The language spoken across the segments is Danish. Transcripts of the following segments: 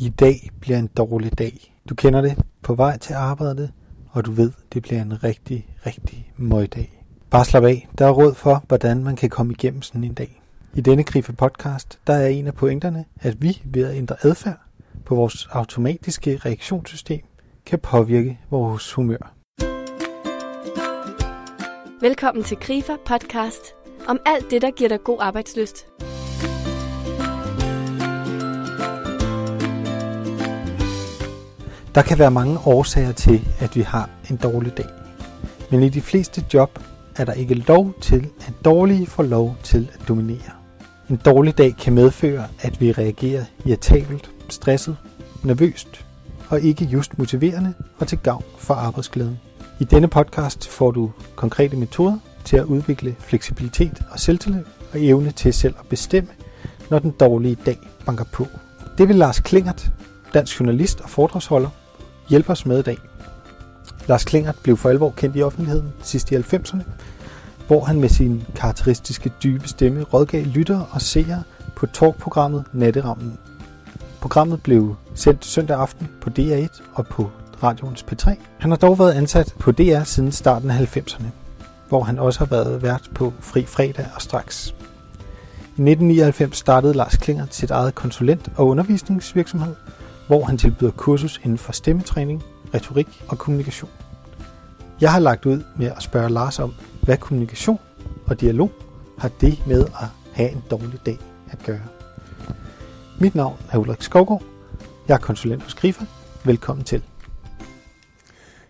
I dag bliver en dårlig dag. Du kender det på vej til arbejdet, og du ved, det bliver en rigtig, rigtig møgdag. Bare slap af. Der er råd for, hvordan man kan komme igennem sådan en dag. I denne Grife podcast, der er en af pointerne, at vi ved at ændre adfærd på vores automatiske reaktionssystem, kan påvirke vores humør. Velkommen til Grifer podcast om alt det, der giver dig god arbejdsløst. Der kan være mange årsager til, at vi har en dårlig dag. Men i de fleste job er der ikke lov til, at dårlige får lov til at dominere. En dårlig dag kan medføre, at vi reagerer irritabelt, stresset, nervøst og ikke just motiverende og til gavn for arbejdsglæden. I denne podcast får du konkrete metoder til at udvikle fleksibilitet og selvtillid og evne til selv at bestemme, når den dårlige dag banker på. Det vil Lars Klingert, dansk journalist og foredragsholder, hjælpe os med i dag. Lars Klingert blev for alvor kendt i offentligheden sidst i 90'erne, hvor han med sin karakteristiske dybe stemme rådgav lyttere og seere på talkprogrammet Natteravnen. Programmet blev sendt søndag aften på DR1 og på radioens P3. Han har dog været ansat på DR siden starten af 90'erne, hvor han også har været vært på Fri Fredag og Straks. I 1999 startede Lars Klinger sit eget konsulent- og undervisningsvirksomhed, hvor han tilbyder kursus inden for stemmetræning, retorik og kommunikation. Jeg har lagt ud med at spørge Lars om, hvad kommunikation og dialog har det med at have en dårlig dag at gøre. Mit navn er Ulrik Skovgaard. Jeg er konsulent hos Grifa. Velkommen til.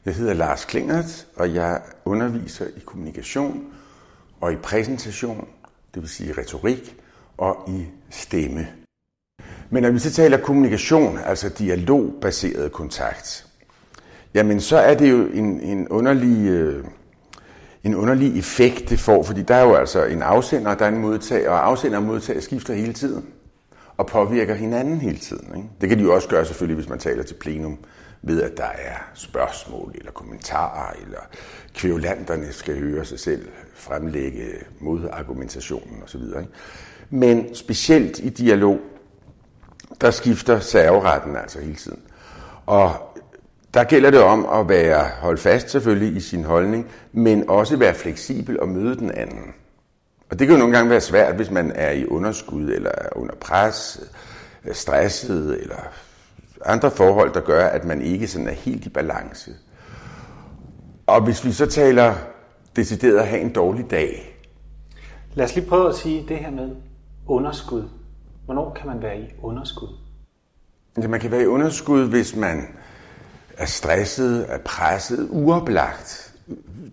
Jeg hedder Lars Klingert, og jeg underviser i kommunikation og i præsentation, det vil sige retorik, og i stemme. Men når vi så taler kommunikation, altså dialogbaseret kontakt, jamen så er det jo en, en, underlig, øh, en underlig effekt, det får, fordi der er jo altså en afsender, der er en modtager, og afsender og modtager skifter hele tiden og påvirker hinanden hele tiden. Ikke? Det kan de jo også gøre selvfølgelig, hvis man taler til plenum, ved at der er spørgsmål eller kommentarer, eller kvævlanterne skal høre sig selv fremlægge modargumentationen osv. Ikke? Men specielt i dialog, der skifter serveretten altså hele tiden. Og der gælder det om at være holde fast selvfølgelig i sin holdning, men også være fleksibel og møde den anden. Og det kan jo nogle gange være svært, hvis man er i underskud, eller er under pres, øh, stresset, eller andre forhold, der gør, at man ikke sådan er helt i balance. Og hvis vi så taler decideret at have en dårlig dag. Lad os lige prøve at sige det her med underskud. Hvornår kan man være i underskud? Ja, man kan være i underskud, hvis man er stresset, er presset, uoplagt.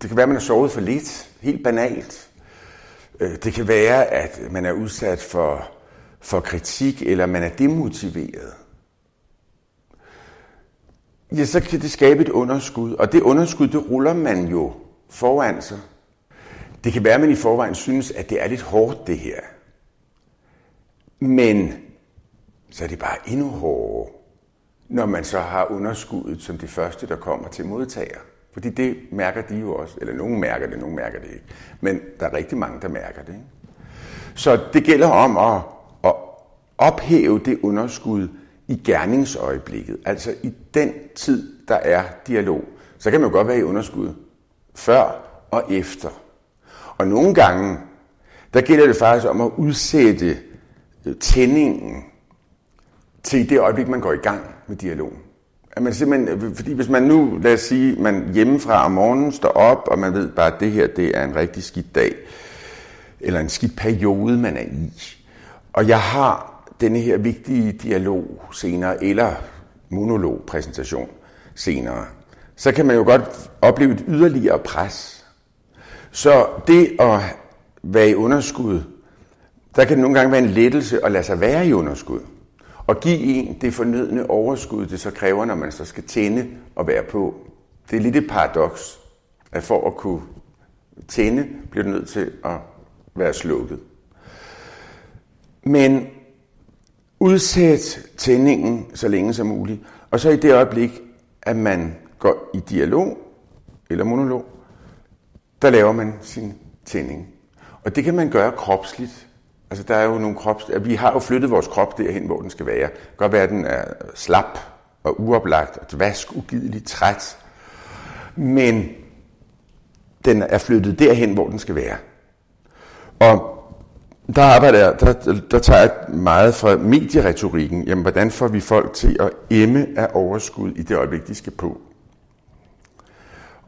Det kan være, at man har sovet for lidt, helt banalt. Øh, det kan være, at man er udsat for, for kritik, eller man er demotiveret. Ja, så kan det skabe et underskud, og det underskud, det ruller man jo foran sig. Det kan være, at man i forvejen synes, at det er lidt hårdt, det her. Men så er det bare endnu hårdere, når man så har underskuddet som det første, der kommer til modtager. Fordi det mærker de jo også, eller nogen mærker det, nogen mærker det ikke. Men der er rigtig mange, der mærker det. Ikke? Så det gælder om at, at ophæve det underskud i gerningsøjeblikket, altså i den tid, der er dialog. Så kan man jo godt være i underskud før og efter. Og nogle gange, der gælder det faktisk om at udsætte tændingen til det øjeblik, man går i gang med dialogen. At man simpelthen, fordi hvis man nu, lad os sige, man hjemmefra om morgenen står op, og man ved bare, at det her det er en rigtig skidt dag, eller en skidt periode, man er i. Og jeg har denne her vigtige dialog senere, eller monologpræsentation senere, så kan man jo godt opleve et yderligere pres. Så det at være i underskud, der kan det nogle gange være en lettelse at lade sig være i underskud og give en det fornødne overskud, det så kræver, når man så skal tænde og være på. Det er lidt et paradoks, at for at kunne tænde, bliver du nødt til at være slukket. Men udsæt tændingen så længe som muligt, og så i det øjeblik, at man går i dialog eller monolog, der laver man sin tænding. Og det kan man gøre kropsligt. Altså, der er jo nogle krops... Vi har jo flyttet vores krop derhen, hvor den skal være. Det kan godt være, at den er slap og uoplagt og dvask, ugideligt træt. Men den er flyttet derhen, hvor den skal være. Og der arbejder jeg, der, der tager jeg meget fra medieretorikken. Jamen, hvordan får vi folk til at emme af overskud i det øjeblik, de skal på?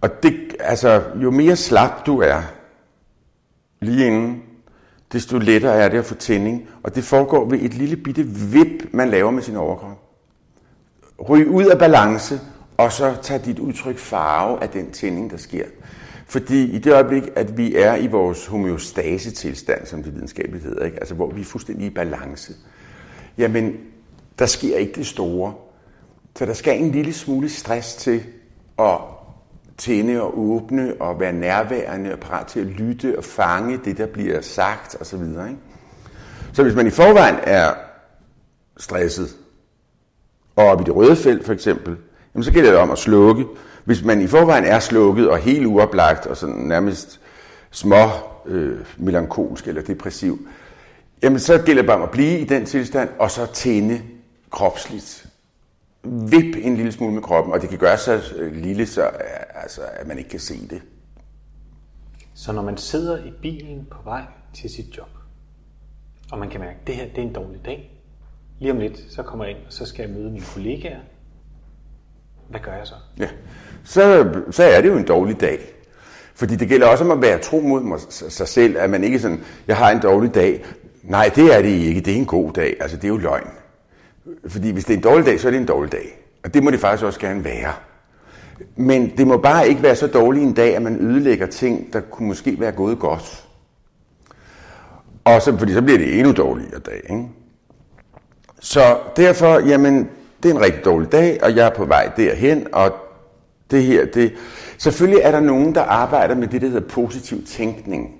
Og det, altså, jo mere slap du er, lige inden, desto lettere er det at få tænding. Og det foregår ved et lille bitte vip, man laver med sin overkrop. Ryg ud af balance, og så tager dit udtryk farve af den tænding, der sker. Fordi i det øjeblik, at vi er i vores homeostase-tilstand, som det videnskabeligt hedder, ikke? altså hvor vi er fuldstændig i balance, jamen, der sker ikke det store. Så der skal en lille smule stress til at tænde og åbne og være nærværende og parat til at lytte og fange det, der bliver sagt osv. Ikke? Så hvis man i forvejen er stresset, og op i det røde felt for eksempel, jamen så gælder det om at slukke. Hvis man i forvejen er slukket og helt uoplagt og sådan nærmest små øh, melankolsk eller depressiv, jamen så gælder det bare om at blive i den tilstand, og så tænde kropsligt vip en lille smule med kroppen, og det kan gøre så øh, lille, så altså, at man ikke kan se det. Så når man sidder i bilen på vej til sit job, og man kan mærke, at det her det er en dårlig dag, lige om lidt, så kommer jeg ind, og så skal jeg møde mine kollegaer. Hvad gør jeg så? Ja, så, så er det jo en dårlig dag. Fordi det gælder også om at være tro mod sig selv, at man ikke sådan, jeg har en dårlig dag. Nej, det er det ikke. Det er en god dag. Altså, det er jo løgn. Fordi hvis det er en dårlig dag, så er det en dårlig dag. Og det må det faktisk også gerne være. Men det må bare ikke være så dårlig en dag, at man ødelægger ting, der kunne måske være gået godt. Og så, fordi så bliver det endnu dårligere dag. Ikke? Så derfor, jamen, det er en rigtig dårlig dag, og jeg er på vej derhen, og det her, det... Selvfølgelig er der nogen, der arbejder med det, der hedder positiv tænkning.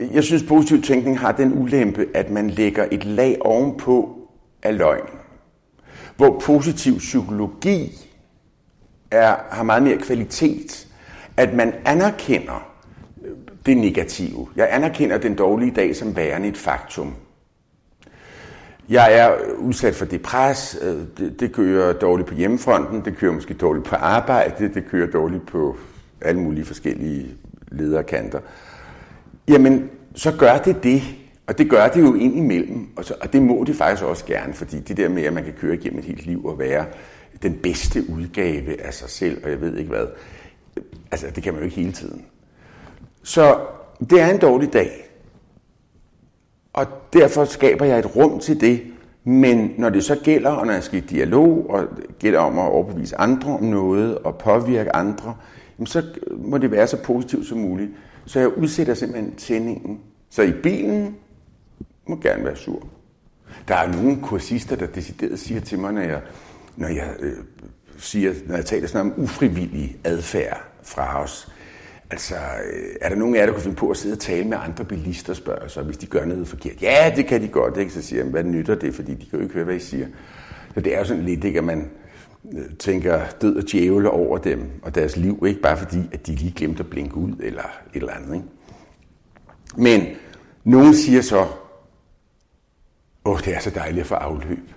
Jeg synes, positiv tænkning har den ulempe, at man lægger et lag ovenpå af løgn. Hvor positiv psykologi er, har meget mere kvalitet. At man anerkender øh, det negative. Jeg anerkender den dårlige dag som værende et faktum. Jeg er udsat for det pres. Øh, det, det kører dårligt på hjemmefronten, det kører måske dårligt på arbejde, det kører dårligt på alle mulige forskellige lederkanter jamen så gør det det. Og det gør det jo ind imellem, og, så, og det må det faktisk også gerne, fordi det der med, at man kan køre igennem et helt liv og være den bedste udgave af sig selv, og jeg ved ikke hvad, altså det kan man jo ikke hele tiden. Så det er en dårlig dag, og derfor skaber jeg et rum til det, men når det så gælder, og når jeg skal i dialog, og det gælder om at overbevise andre om noget, og påvirke andre, så må det være så positivt som muligt. Så jeg udsætter simpelthen tændingen. Så i bilen må gerne være sur. Der er nogle kursister, der decideret siger til mig, når jeg, når jeg, øh, siger, når jeg taler sådan om ufrivillig adfærd fra os. Altså, øh, er der nogen af jer, der kunne finde på at sidde og tale med andre bilister, spørger så, hvis de gør noget forkert? Ja, det kan de godt, ikke? Så siger jeg, hvad nytter det, fordi de kan jo ikke høre, hvad I siger. Så det er jo sådan lidt, ikke, at man Øh, tænker død og djævel over dem og deres liv, ikke bare fordi, at de lige glemte at blinke ud eller et eller andet. Ikke? Men nogen siger så, åh, det er så dejligt at få afløb.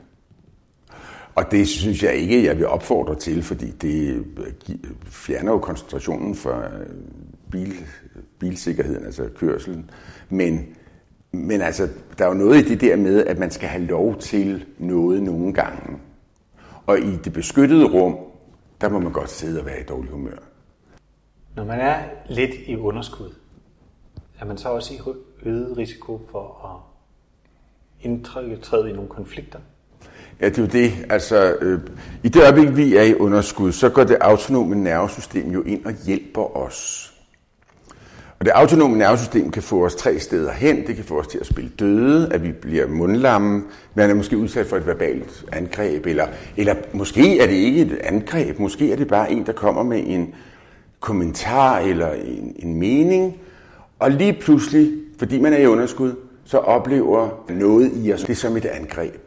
Og det synes jeg ikke, jeg vil opfordre til, fordi det øh, fjerner jo koncentrationen for øh, bil, bilsikkerheden, altså kørselen. Men, men altså, der er jo noget i det der med, at man skal have lov til noget nogle gange. Og i det beskyttede rum, der må man godt sidde og være i dårlig humør. Når man er lidt i underskud, er man så også i øget risiko for at indtræde i nogle konflikter? Ja, det er jo det. Altså, øh, I det øjeblik, vi er i underskud, så går det autonome nervesystem jo ind og hjælper os. Og det autonome nervesystem kan få os tre steder hen. Det kan få os til at spille døde, at vi bliver mundlamme, man er måske udsat for et verbalt angreb, eller, eller måske er det ikke et angreb, måske er det bare en, der kommer med en kommentar eller en, en mening, og lige pludselig, fordi man er i underskud, så oplever noget i os det som et angreb.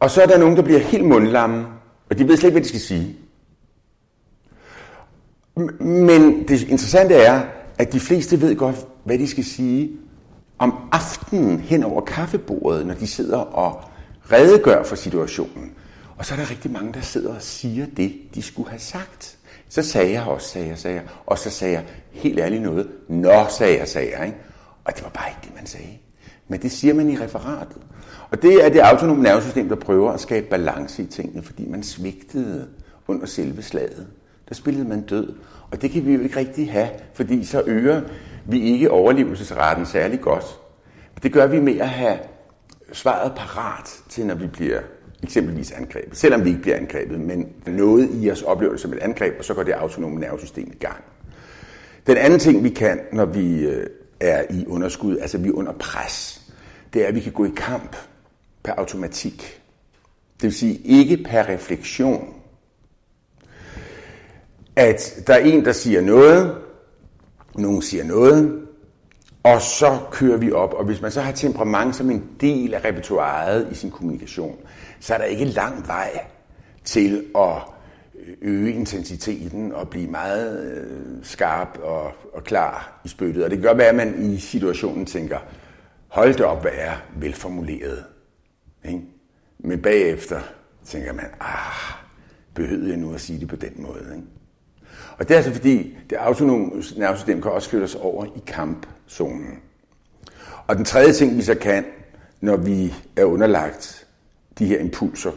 Og så er der nogen, der bliver helt mundlamme, og de ved slet ikke, hvad de skal sige. Men det interessante er, at de fleste ved godt, hvad de skal sige, om aftenen hen over kaffebordet, når de sidder og redegør for situationen. Og så er der rigtig mange, der sidder og siger det, de skulle have sagt. Så sagde jeg også, sagde jeg, sagde jeg. Og så sagde jeg helt ærligt noget. Nå, sagde jeg, sagde jeg. Ikke? Og det var bare ikke det, man sagde. Men det siger man i referatet. Og det er det autonome nervesystem, der prøver at skabe balance i tingene, fordi man svigtede under selve slaget. Der spillede man død. Og det kan vi jo ikke rigtig have, fordi så øger vi ikke overlevelsesraten særlig godt. Det gør vi med at have svaret parat til, når vi bliver eksempelvis angrebet. Selvom vi ikke bliver angrebet, men noget i os oplever det som et angreb, og så går det autonome nervesystem i gang. Den anden ting, vi kan, når vi øh, er i underskud, altså vi er under pres, det er, at vi kan gå i kamp per automatik. Det vil sige ikke per refleksion. At der er en, der siger noget, nogen siger noget, og så kører vi op. Og hvis man så har temperament som en del af repertoireet i sin kommunikation, så er der ikke lang vej til at øge intensiteten og blive meget øh, skarp og, og klar i spyttet. Og det kan godt være, at man i situationen tænker, hold det op, hvad er velformuleret. Ikke? Men bagefter tænker man, ah, behøvede jeg nu at sige det på den måde? Ikke? Og det er altså fordi, det autonome nervesystem kan også flytte os over i kampzonen. Og den tredje ting, vi så kan, når vi er underlagt de her impulser,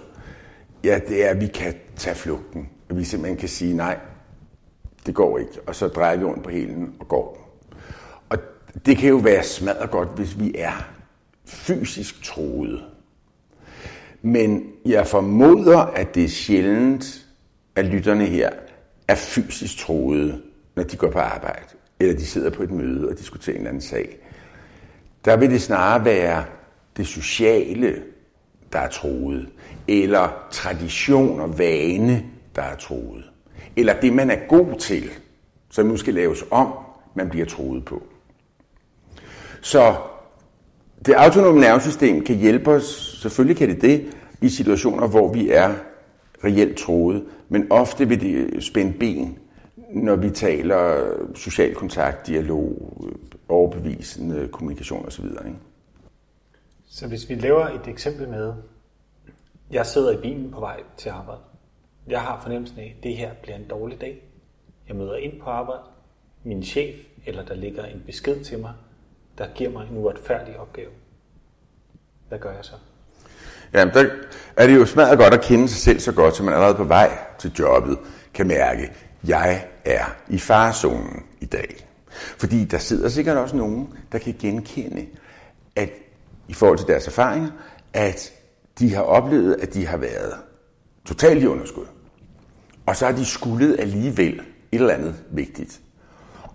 ja, det er, at vi kan tage flugten. At vi simpelthen kan sige, nej, det går ikke. Og så drejer vi rundt på helen og går. Og det kan jo være smadret godt, hvis vi er fysisk troet. Men jeg formoder, at det er sjældent, at lytterne her er fysisk troede, når de går på arbejde, eller de sidder på et møde og diskuterer en eller anden sag. Der vil det snarere være det sociale, der er troet, eller tradition og vane, der er troet, eller det, man er god til, som nu skal laves om, man bliver troet på. Så det autonome nervesystem kan hjælpe os, selvfølgelig kan det det, i situationer, hvor vi er reelt troede, men ofte vil det øh, spænde ben, når vi taler øh, social kontakt, dialog, øh, overbevisende kommunikation osv. Ikke? Så hvis vi laver et eksempel med, jeg sidder i bilen på vej til arbejde. Jeg har fornemmelsen af, at det her bliver en dårlig dag. Jeg møder ind på arbejde. Min chef, eller der ligger en besked til mig, der giver mig en uretfærdig opgave. Hvad gør jeg så? Jamen, der er det jo smadret godt at kende sig selv så godt, så man allerede på vej til jobbet kan mærke, at jeg er i farzonen i dag. Fordi der sidder sikkert også nogen, der kan genkende, at i forhold til deres erfaringer, at de har oplevet, at de har været totalt i underskud. Og så har de skuldet alligevel et eller andet vigtigt.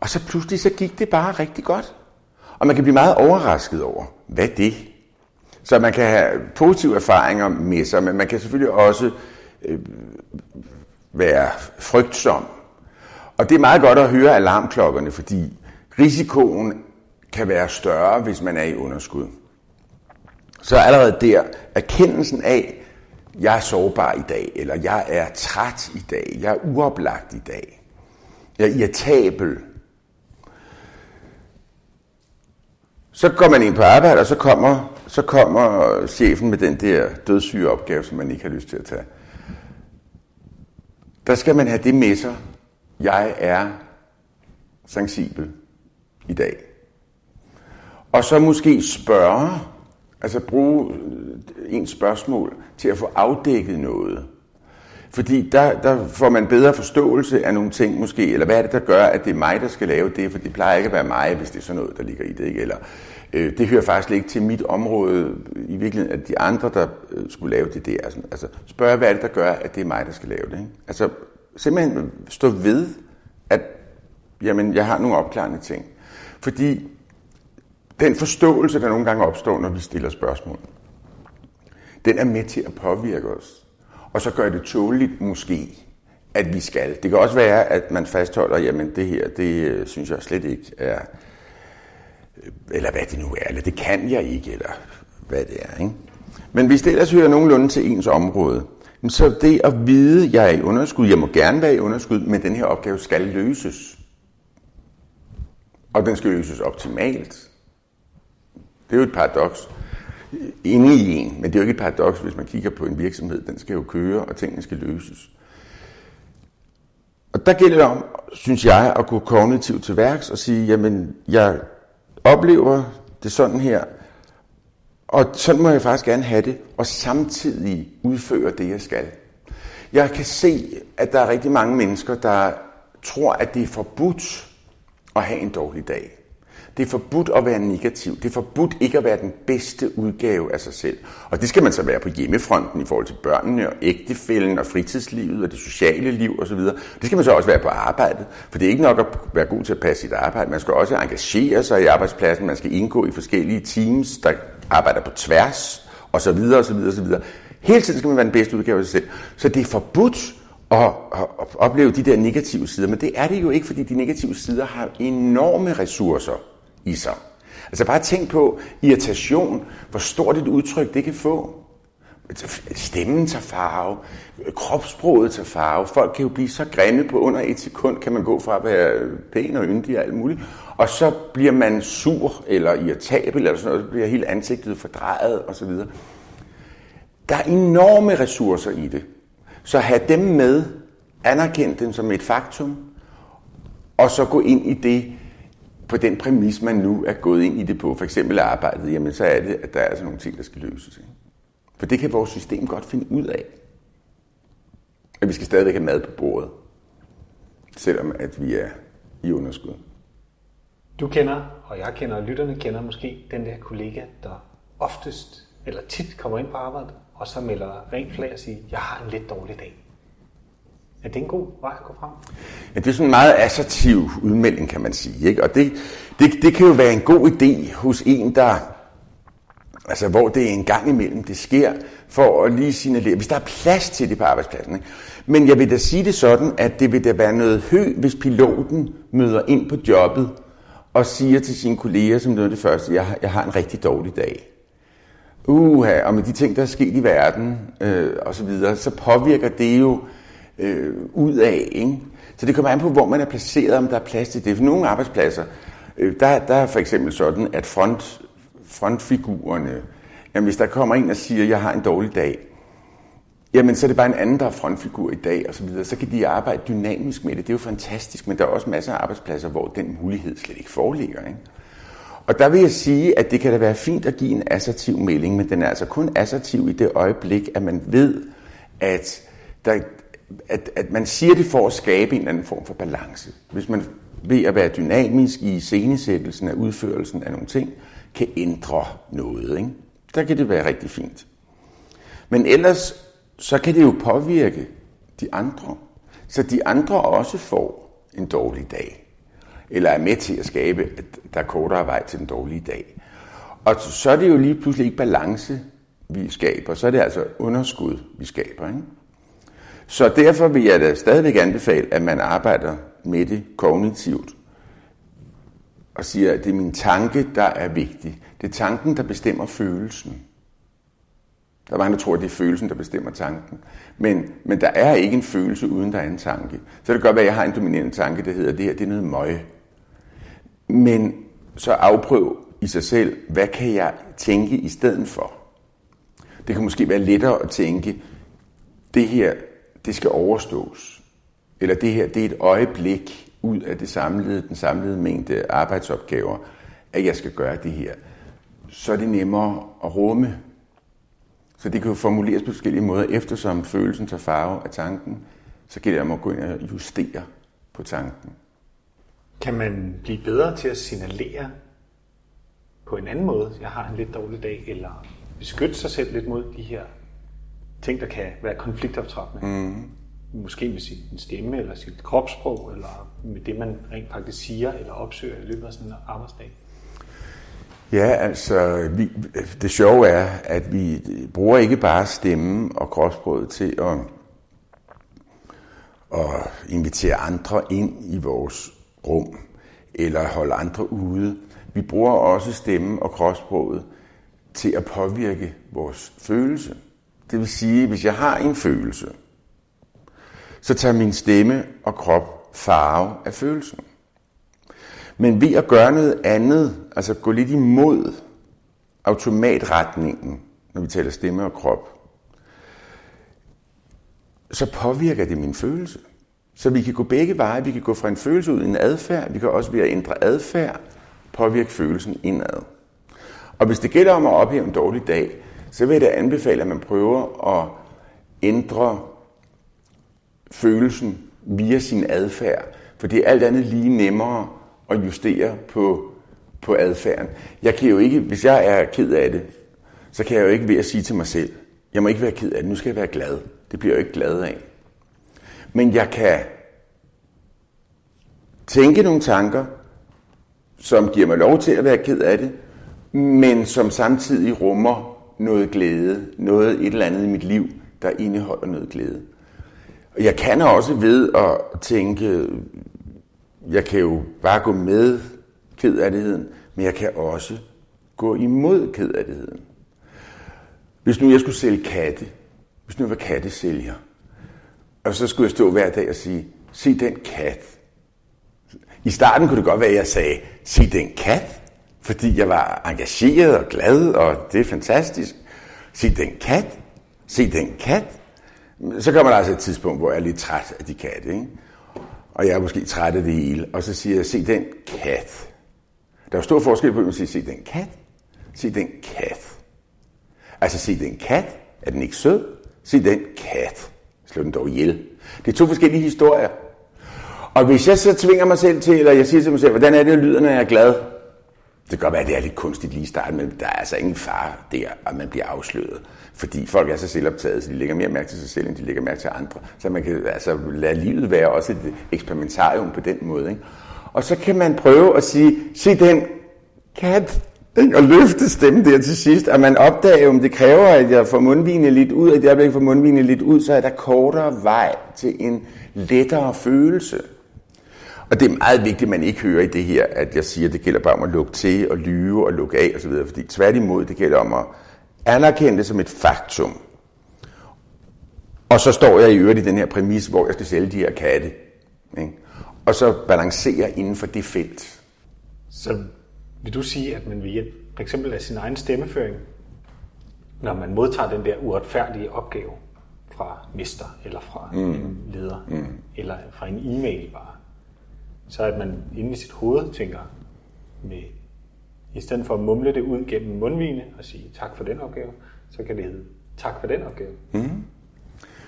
Og så pludselig så gik det bare rigtig godt. Og man kan blive meget overrasket over, hvad det så man kan have positive erfaringer med sig, men man kan selvfølgelig også øh, være frygtsom. Og det er meget godt at høre alarmklokkerne, fordi risikoen kan være større, hvis man er i underskud. Så allerede der, erkendelsen af, jeg er sårbar i dag, eller jeg er træt i dag, jeg er uoplagt i dag, jeg er irritabel. Så går man ind på arbejde, og så kommer så kommer chefen med den der dødssyge opgave, som man ikke har lyst til at tage. Der skal man have det med sig. Jeg er sensibel i dag. Og så måske spørge, altså bruge øh, en spørgsmål til at få afdækket noget. Fordi der, der får man bedre forståelse af nogle ting måske, eller hvad er det, der gør, at det er mig, der skal lave det, for det plejer ikke at være mig, hvis det er sådan noget, der ligger i det, ikke? Eller øh, det hører faktisk ikke til mit område, i virkeligheden, at de andre, der øh, skulle lave det, det er sådan, altså spørge, hvad er det, der gør, at det er mig, der skal lave det, ikke? Altså simpelthen stå ved, at jamen, jeg har nogle opklarende ting. Fordi den forståelse, der nogle gange opstår, når vi stiller spørgsmål, den er med til at påvirke os og så gør det tåligt måske, at vi skal. Det kan også være, at man fastholder, jamen det her, det øh, synes jeg slet ikke er, øh, eller hvad det nu er, eller det kan jeg ikke, eller hvad det er. Ikke? Men hvis det ellers hører nogenlunde til ens område, så det at vide, at jeg er i underskud, jeg må gerne være i underskud, men den her opgave skal løses. Og den skal løses optimalt. Det er jo et paradoks inde i en, men det er jo ikke et paradoks, hvis man kigger på en virksomhed. Den skal jo køre, og tingene skal løses. Og der gælder det om, synes jeg, at gå kognitivt til værks og sige, jamen, jeg oplever det sådan her, og sådan må jeg faktisk gerne have det, og samtidig udføre det, jeg skal. Jeg kan se, at der er rigtig mange mennesker, der tror, at det er forbudt at have en dårlig dag. Det er forbudt at være negativ. Det er forbudt ikke at være den bedste udgave af sig selv. Og det skal man så være på hjemmefronten i forhold til børnene og ægtefælden og fritidslivet og det sociale liv osv. Det skal man så også være på arbejdet. For det er ikke nok at være god til at passe sit arbejde. Man skal også engagere sig i arbejdspladsen. Man skal indgå i forskellige teams, der arbejder på tværs osv. osv. osv. Hele tiden skal man være den bedste udgave af sig selv. Så det er forbudt og at opleve de der negative sider. Men det er det jo ikke, fordi de negative sider har enorme ressourcer i sig. Altså bare tænk på irritation, hvor stort et udtryk det kan få. Stemmen tager farve, kropssproget tager farve. Folk kan jo blive så grimme på under et sekund, kan man gå fra at være pæn og yndig og alt muligt. Og så bliver man sur eller irritabel, eller sådan noget, så bliver hele ansigtet fordrejet osv. Der er enorme ressourcer i det. Så have dem med, anerkend dem som et faktum, og så gå ind i det på den præmis, man nu er gået ind i det på, for eksempel arbejdet, jamen så er det, at der er altså nogle ting, der skal løses. Ikke? For det kan vores system godt finde ud af. At vi skal stadigvæk have mad på bordet, selvom at vi er i underskud. Du kender, og jeg kender, og lytterne kender måske den der kollega, der oftest eller tit kommer ind på arbejdet, og så melder rent flag og siger, jeg har en lidt dårlig dag. Er det en god vej at gå frem? Ja, det er sådan en meget assertiv udmelding, kan man sige. Ikke? Og det, det, det kan jo være en god idé hos en, der, altså hvor det er en gang imellem, det sker, for at lige signalere, hvis der er plads til det på arbejdspladsen. Ikke? Men jeg vil da sige det sådan, at det vil da være noget hø, hvis piloten møder ind på jobbet og siger til sine kolleger som noget af det første, jeg, jeg har en rigtig dårlig dag. Uha, og med de ting, der er sket i verden øh, og så videre, så påvirker det jo øh, ud af. Ikke? Så det kommer an på, hvor man er placeret, om der er plads til det. For nogle arbejdspladser, øh, der, der er for eksempel sådan, at front, frontfigurerne, jamen hvis der kommer en og siger, jeg har en dårlig dag, jamen så er det bare en anden, der er frontfigur i dag, og så videre. Så kan de arbejde dynamisk med det. Det er jo fantastisk, men der er også masser af arbejdspladser, hvor den mulighed slet ikke foreligger. Ikke? Og der vil jeg sige, at det kan da være fint at give en assertiv melding, men den er altså kun assertiv i det øjeblik, at man ved, at, der, at, at man siger det for at skabe en eller anden form for balance. Hvis man ved at være dynamisk i scenesættelsen af udførelsen af nogle ting, kan ændre noget. Ikke? Der kan det være rigtig fint. Men ellers, så kan det jo påvirke de andre. Så de andre også får en dårlig dag. Eller er med til at skabe, at der er kortere vej til den dårlige dag. Og så er det jo lige pludselig ikke balance, vi skaber. Så er det altså underskud, vi skaber. Ikke? Så derfor vil jeg da stadigvæk anbefale, at man arbejder med det kognitivt. Og siger, at det er min tanke, der er vigtig. Det er tanken, der bestemmer følelsen. Der er mange, der tror, at det er følelsen, der bestemmer tanken. Men, men der er ikke en følelse, uden der er en tanke. Så det kan godt være, at jeg har en dominerende tanke, der hedder, det her det er noget møg. Men så afprøv i sig selv, hvad kan jeg tænke i stedet for? Det kan måske være lettere at tænke, det her det skal overstås. Eller det her, det er et øjeblik ud af det samlede, den samlede mængde arbejdsopgaver, at jeg skal gøre det her. Så er det nemmere at rumme. Så det kan jo formuleres på forskellige måder, eftersom følelsen tager farve af tanken, så gælder det om at gå ind og justere på tanken. Kan man blive bedre til at signalere på en anden måde, jeg har en lidt dårlig dag, eller beskytte sig selv lidt mod de her ting, der kan være konfliktoptrappende. Mm. Måske med sin stemme, eller sit kropssprog, eller med det, man rent faktisk siger eller opsøger i løbet af sådan en arbejdsdag. Ja, altså, vi, det sjove er, at vi bruger ikke bare stemmen og kropssproget til at, at invitere andre ind i vores rum, eller holde andre ude. Vi bruger også stemmen og kropssproget til at påvirke vores følelse. Det vil sige, hvis jeg har en følelse, så tager min stemme og krop farve af følelsen. Men ved at gøre noget andet, altså gå lidt imod automatretningen, når vi taler stemme og krop, så påvirker det min følelse. Så vi kan gå begge veje. Vi kan gå fra en følelse ud i en adfærd. Vi kan også ved at ændre adfærd påvirke følelsen indad. Og hvis det gælder om at ophæve en dårlig dag, så vil jeg da anbefale, at man prøver at ændre følelsen via sin adfærd. For det er alt andet lige nemmere at justere på, på adfærden. Jeg kan jo ikke, hvis jeg er ked af det, så kan jeg jo ikke ved at sige til mig selv, jeg må ikke være ked af det, nu skal jeg være glad. Det bliver jeg jo ikke glad af. Men jeg kan tænke nogle tanker, som giver mig lov til at være ked af det, men som samtidig rummer noget glæde, noget et eller andet i mit liv, der indeholder noget glæde. Og jeg kan også ved at tænke, jeg kan jo bare gå med kedeligheden, men jeg kan også gå imod kedeligheden. Hvis nu jeg skulle sælge katte, hvis nu jeg var kattesælger, og så skulle jeg stå hver dag og sige, se den kat. I starten kunne det godt være, at jeg sagde, se den kat, fordi jeg var engageret og glad, og det er fantastisk. Se den kat, se den kat. Så kommer der altså et tidspunkt, hvor jeg er lidt træt af de katte, ikke? og jeg er måske træt af det hele, og så siger jeg, se den kat. Der er stor forskel på, at man siger, se den kat, se den kat. Altså, se den kat, er den ikke sød? Se den kat, slå den dog ihjel. Det er to forskellige historier. Og hvis jeg så tvinger mig selv til, eller jeg siger til mig selv, hvordan er det, lyder, når jeg er glad? Det kan godt være, at det er lidt kunstigt lige i starten, men der er altså ingen far der, at man bliver afsløret. Fordi folk er så selvoptaget, så de lægger mere mærke til sig selv, end de lægger mærke til andre. Så man kan altså lade livet være også et eksperimentarium på den måde. Ikke? Og så kan man prøve at sige, se den kat, og løfte stemmen der til sidst, at man opdager, om det kræver, at jeg får mundvigene lidt ud, og at jeg får mundvigene lidt ud, så er der kortere vej til en lettere følelse. Og det er meget vigtigt, at man ikke hører i det her, at jeg siger, at det gælder bare om at lukke til og lyve og lukke af osv., fordi tværtimod, det gælder om at anerkende det som et faktum. Og så står jeg i øvrigt i den her præmis, hvor jeg skal sælge de her katte. Ikke? Og så balancere inden for det felt. Så vil du sige, at man ved hjælp for eksempel af sin egen stemmeføring, når man modtager den der uretfærdige opgave fra mister, eller fra mm. en leder, mm. eller fra en e-mail bare, så at man inde i sit hoved tænker, med, i stedet for at mumle det ud gennem mundvigene og sige tak for den opgave, så kan det hedde tak for den opgave. Mm.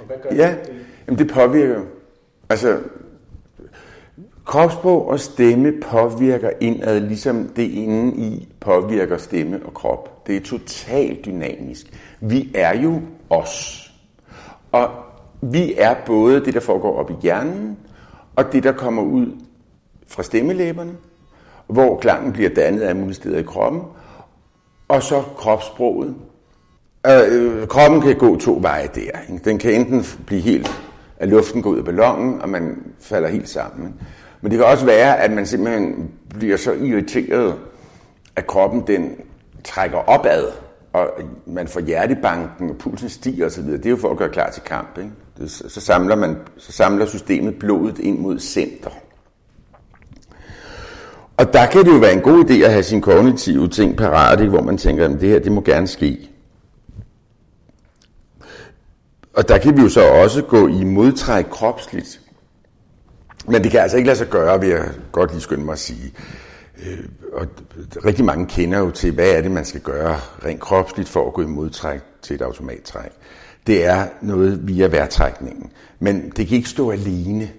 Og hvad gør ja, det? Jamen det påvirker Altså, kropsprog og stemme påvirker indad, ligesom det inde i påvirker stemme og krop. Det er totalt dynamisk. Vi er jo os. Og vi er både det, der foregår op i hjernen, og det, der kommer ud fra stemmelæberne, hvor klangen bliver dannet af mulige i kroppen, og så kropssproget. Øh, øh, kroppen kan gå to veje der. Ikke? Den kan enten blive helt, at luften går ud af ballonen, og man falder helt sammen. Ikke? Men det kan også være, at man simpelthen bliver så irriteret, at kroppen den trækker opad, og man får hjertebanken, og pulsen stiger osv. Det er jo for at gøre klar til kamp. Ikke? Det, så, samler man, så samler systemet blodet ind mod center. Og der kan det jo være en god idé at have sine kognitive ting parat, hvor man tænker, at det her det må gerne ske. Og der kan vi jo så også gå i modtræk kropsligt. Men det kan altså ikke lade sig gøre, vil jeg godt lige skynde mig at sige. Øh, og rigtig mange kender jo til, hvad er det, man skal gøre rent kropsligt for at gå i modtræk til et automattræk. Det er noget via vejrtrækningen. Men det kan ikke stå alene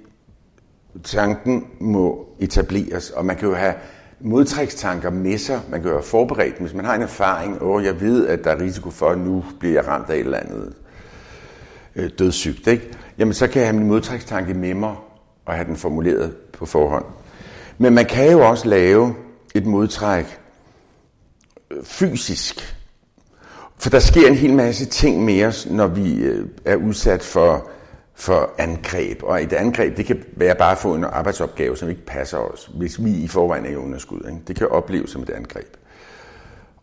tanken må etableres, og man kan jo have modtrækstanker med sig. Man kan jo være forberedt, hvis man har en erfaring, og jeg ved, at der er risiko for, at nu bliver jeg ramt af et eller andet øh, dødssygt, ikke? jamen så kan jeg have min modtrækstanke med mig, og have den formuleret på forhånd. Men man kan jo også lave et modtræk øh, fysisk. For der sker en hel masse ting med os, når vi øh, er udsat for for angreb. Og et angreb, det kan være bare at få en arbejdsopgave, som ikke passer os, hvis vi i forvejen er i underskud. Ikke? Det kan opleves som et angreb.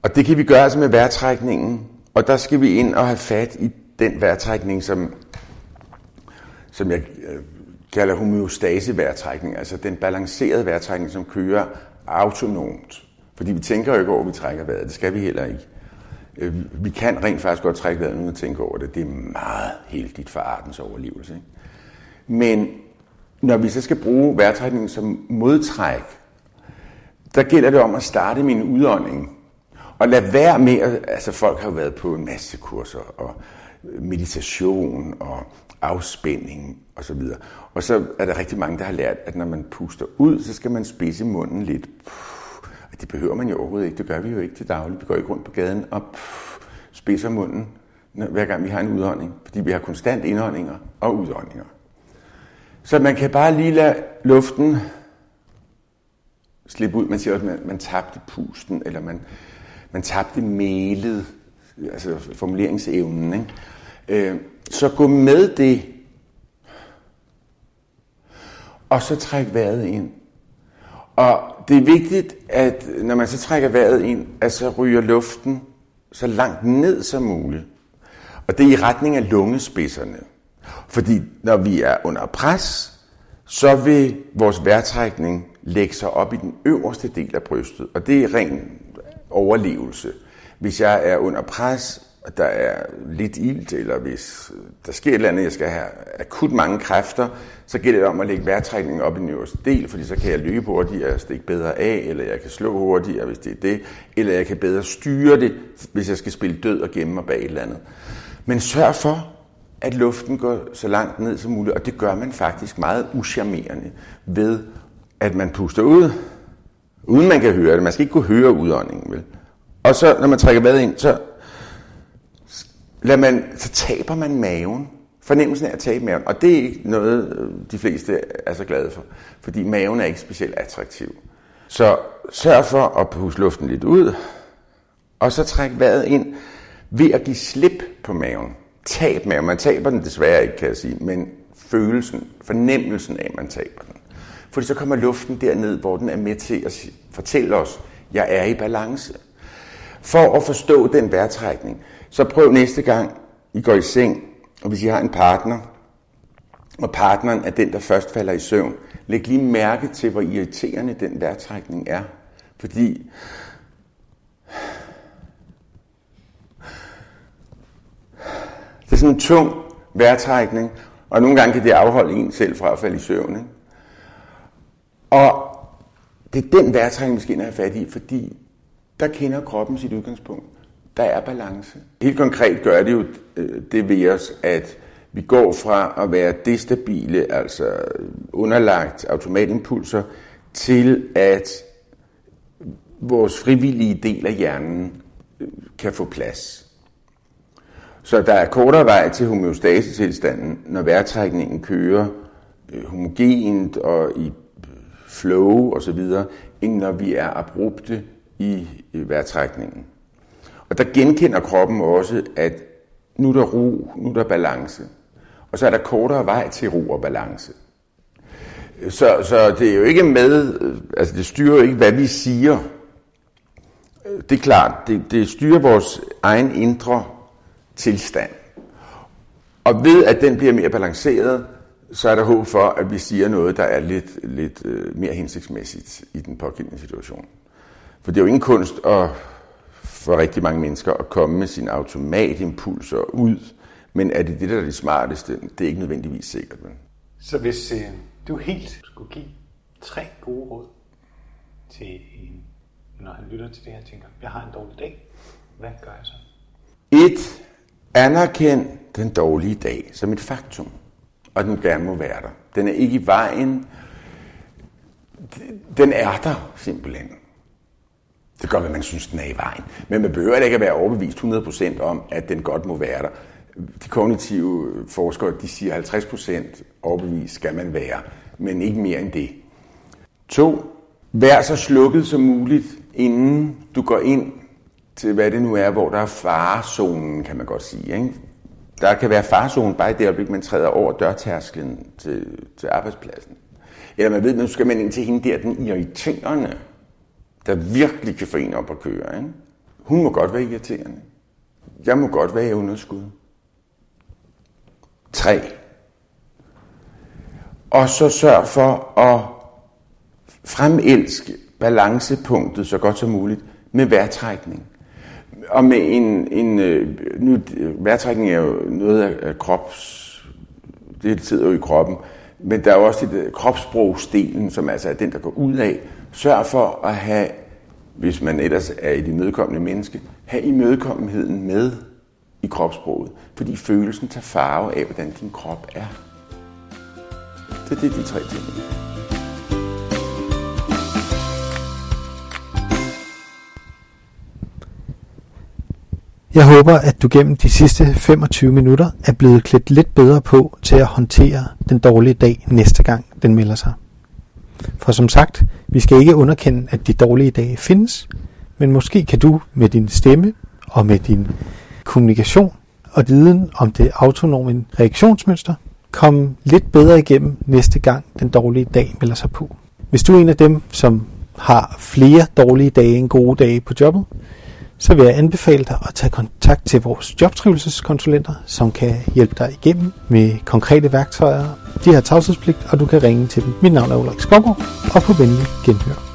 Og det kan vi gøre altså med vejrtrækningen, og der skal vi ind og have fat i den vejrtrækning, som, som jeg øh, kalder homeostase-vejrtrækning, altså den balancerede vejrtrækning, som kører autonomt. Fordi vi tænker jo ikke over, at vi trækker vejret, det skal vi heller ikke. Øhm, vi kan rent faktisk godt trække vejret uden at tænke over det. Det er meget heldigt for artens overlevelse. Ikke? Men når vi så skal bruge vejrtrækningen som modtræk, der gælder det om at starte min udånding. Og lad være med, at, altså folk har jo været på en masse kurser, og meditation, og afspænding og så videre. Og så er der rigtig mange, der har lært, at når man puster ud, så skal man spidse munden lidt. Men det behøver man jo overhovedet ikke. Det gør vi jo ikke til daglig. Vi går ikke rundt på gaden og spidser munden, hver gang vi har en udånding. Fordi vi har konstant indåndinger og udåndinger. Så man kan bare lige lade luften slippe ud. Man siger også, at man, man tabte pusten, eller man, man tabte melet, altså formuleringsevnen. Ikke? Øh, så gå med det, og så træk vejret ind. Og det er vigtigt, at når man så trækker vejret ind, at så ryger luften så langt ned som muligt. Og det er i retning af lungespidserne. Fordi når vi er under pres, så vil vores vejrtrækning lægge sig op i den øverste del af brystet. Og det er ren overlevelse. Hvis jeg er under pres, og der er lidt ilt, eller hvis der sker et eller andet, jeg skal have akut mange kræfter, så gælder det om at lægge vejrtrækningen op i den øverste del, fordi så kan jeg løbe hurtigere, stikke bedre af, eller jeg kan slå hurtigere, hvis det er det, eller jeg kan bedre styre det, hvis jeg skal spille død og gemme mig bag et eller andet. Men sørg for, at luften går så langt ned som muligt, og det gør man faktisk meget uschammerende ved, at man puster ud, uden man kan høre det. Man skal ikke kunne høre udåndingen, vel? Og så, når man trækker vejret ind, så, lad man, så taber man maven. Fornemmelsen af at tabe maven. Og det er ikke noget, øh, de fleste er så glade for. Fordi maven er ikke specielt attraktiv. Så sørg for at puste luften lidt ud. Og så træk vejret ind ved at give slip på maven tab maven. man taber den desværre ikke, kan jeg sige, men følelsen, fornemmelsen af, at man taber den. Fordi så kommer luften derned, hvor den er med til at fortælle os, jeg er i balance. For at forstå den vejrtrækning, så prøv næste gang, I går i seng, og hvis I har en partner, og partneren er den, der først falder i søvn, læg lige mærke til, hvor irriterende den vejrtrækning er. Fordi Det er sådan en tung vejrtrækning, og nogle gange kan det afholde en selv fra at falde i søvn. Ikke? Og det er den vejrtrækning, vi skal ind og have fat i, fordi der kender kroppen sit udgangspunkt. Der er balance. Helt konkret gør det jo øh, det ved os, at vi går fra at være destabile, altså underlagt automatimpulser, til at vores frivillige del af hjernen øh, kan få plads. Så der er kortere vej til homeostasetilstanden, når vejrtrækningen kører øh, homogent og i flow osv., end når vi er abrupte i vejrtrækningen. Og der genkender kroppen også, at nu er der ro, nu er der balance. Og så er der kortere vej til ro og balance. Så, så det er jo ikke med, øh, altså det styrer jo ikke, hvad vi siger. Det er klart, det, det styrer vores egen indre tilstand. Og ved at den bliver mere balanceret, så er der håb for, at vi siger noget, der er lidt, lidt øh, mere hensigtsmæssigt i den pågældende situation. For det er jo ingen kunst at, for rigtig mange mennesker at komme med sine automatimpulser ud, men er det det, der er det smarteste? Det er ikke nødvendigvis sikkert. Men. Så hvis øh, du helt skulle give tre gode råd til en, når han lytter til det her, tænker, jeg har en dårlig dag, hvad gør jeg så? Et, Anerkend den dårlige dag som et faktum, og den gerne må være der. Den er ikke i vejen. Den er der simpelthen. Det gør, hvad man synes, den er i vejen. Men man behøver ikke at være overbevist 100% om, at den godt må være der. De kognitive forskere, de siger 50% overbevist skal man være, men ikke mere end det. To, vær så slukket som muligt, inden du går ind til hvad det nu er, hvor der er farezonen, kan man godt sige. Ikke? Der kan være farezonen bare i det øjeblik, man træder over dørtærsklen til, til arbejdspladsen. Eller man ved, nu skal man ind til hende der, den irriterende, der virkelig kan få en op at køre. Ikke? Hun må godt være irriterende. Jeg må godt være i underskud. 3. Og så sørg for at fremelske balancepunktet så godt som muligt med vejrtrækning og med en, en øh, nu, vejrtrækning er jo noget af krops, det sidder jo i kroppen, men der er jo også det øh, kropsbrugsdelen, som altså er den, der går ud af. Sørg for at have, hvis man ellers er et imødekommende menneske, have imødekommenheden med i kropssproget, fordi følelsen tager farve af, hvordan din krop er. Så det er de tre ting. Jeg håber, at du gennem de sidste 25 minutter er blevet klædt lidt bedre på til at håndtere den dårlige dag næste gang den melder sig. For som sagt, vi skal ikke underkende, at de dårlige dage findes, men måske kan du med din stemme og med din kommunikation og viden om det autonome reaktionsmønster komme lidt bedre igennem næste gang den dårlige dag melder sig på. Hvis du er en af dem, som har flere dårlige dage end gode dage på jobbet, så vil jeg anbefale dig at tage kontakt til vores jobtrivelseskonsulenter, som kan hjælpe dig igennem med konkrete værktøjer. De har tavshedspligt, og du kan ringe til dem. Mit navn er Ulrik Skovgaard, og på venlig genhør.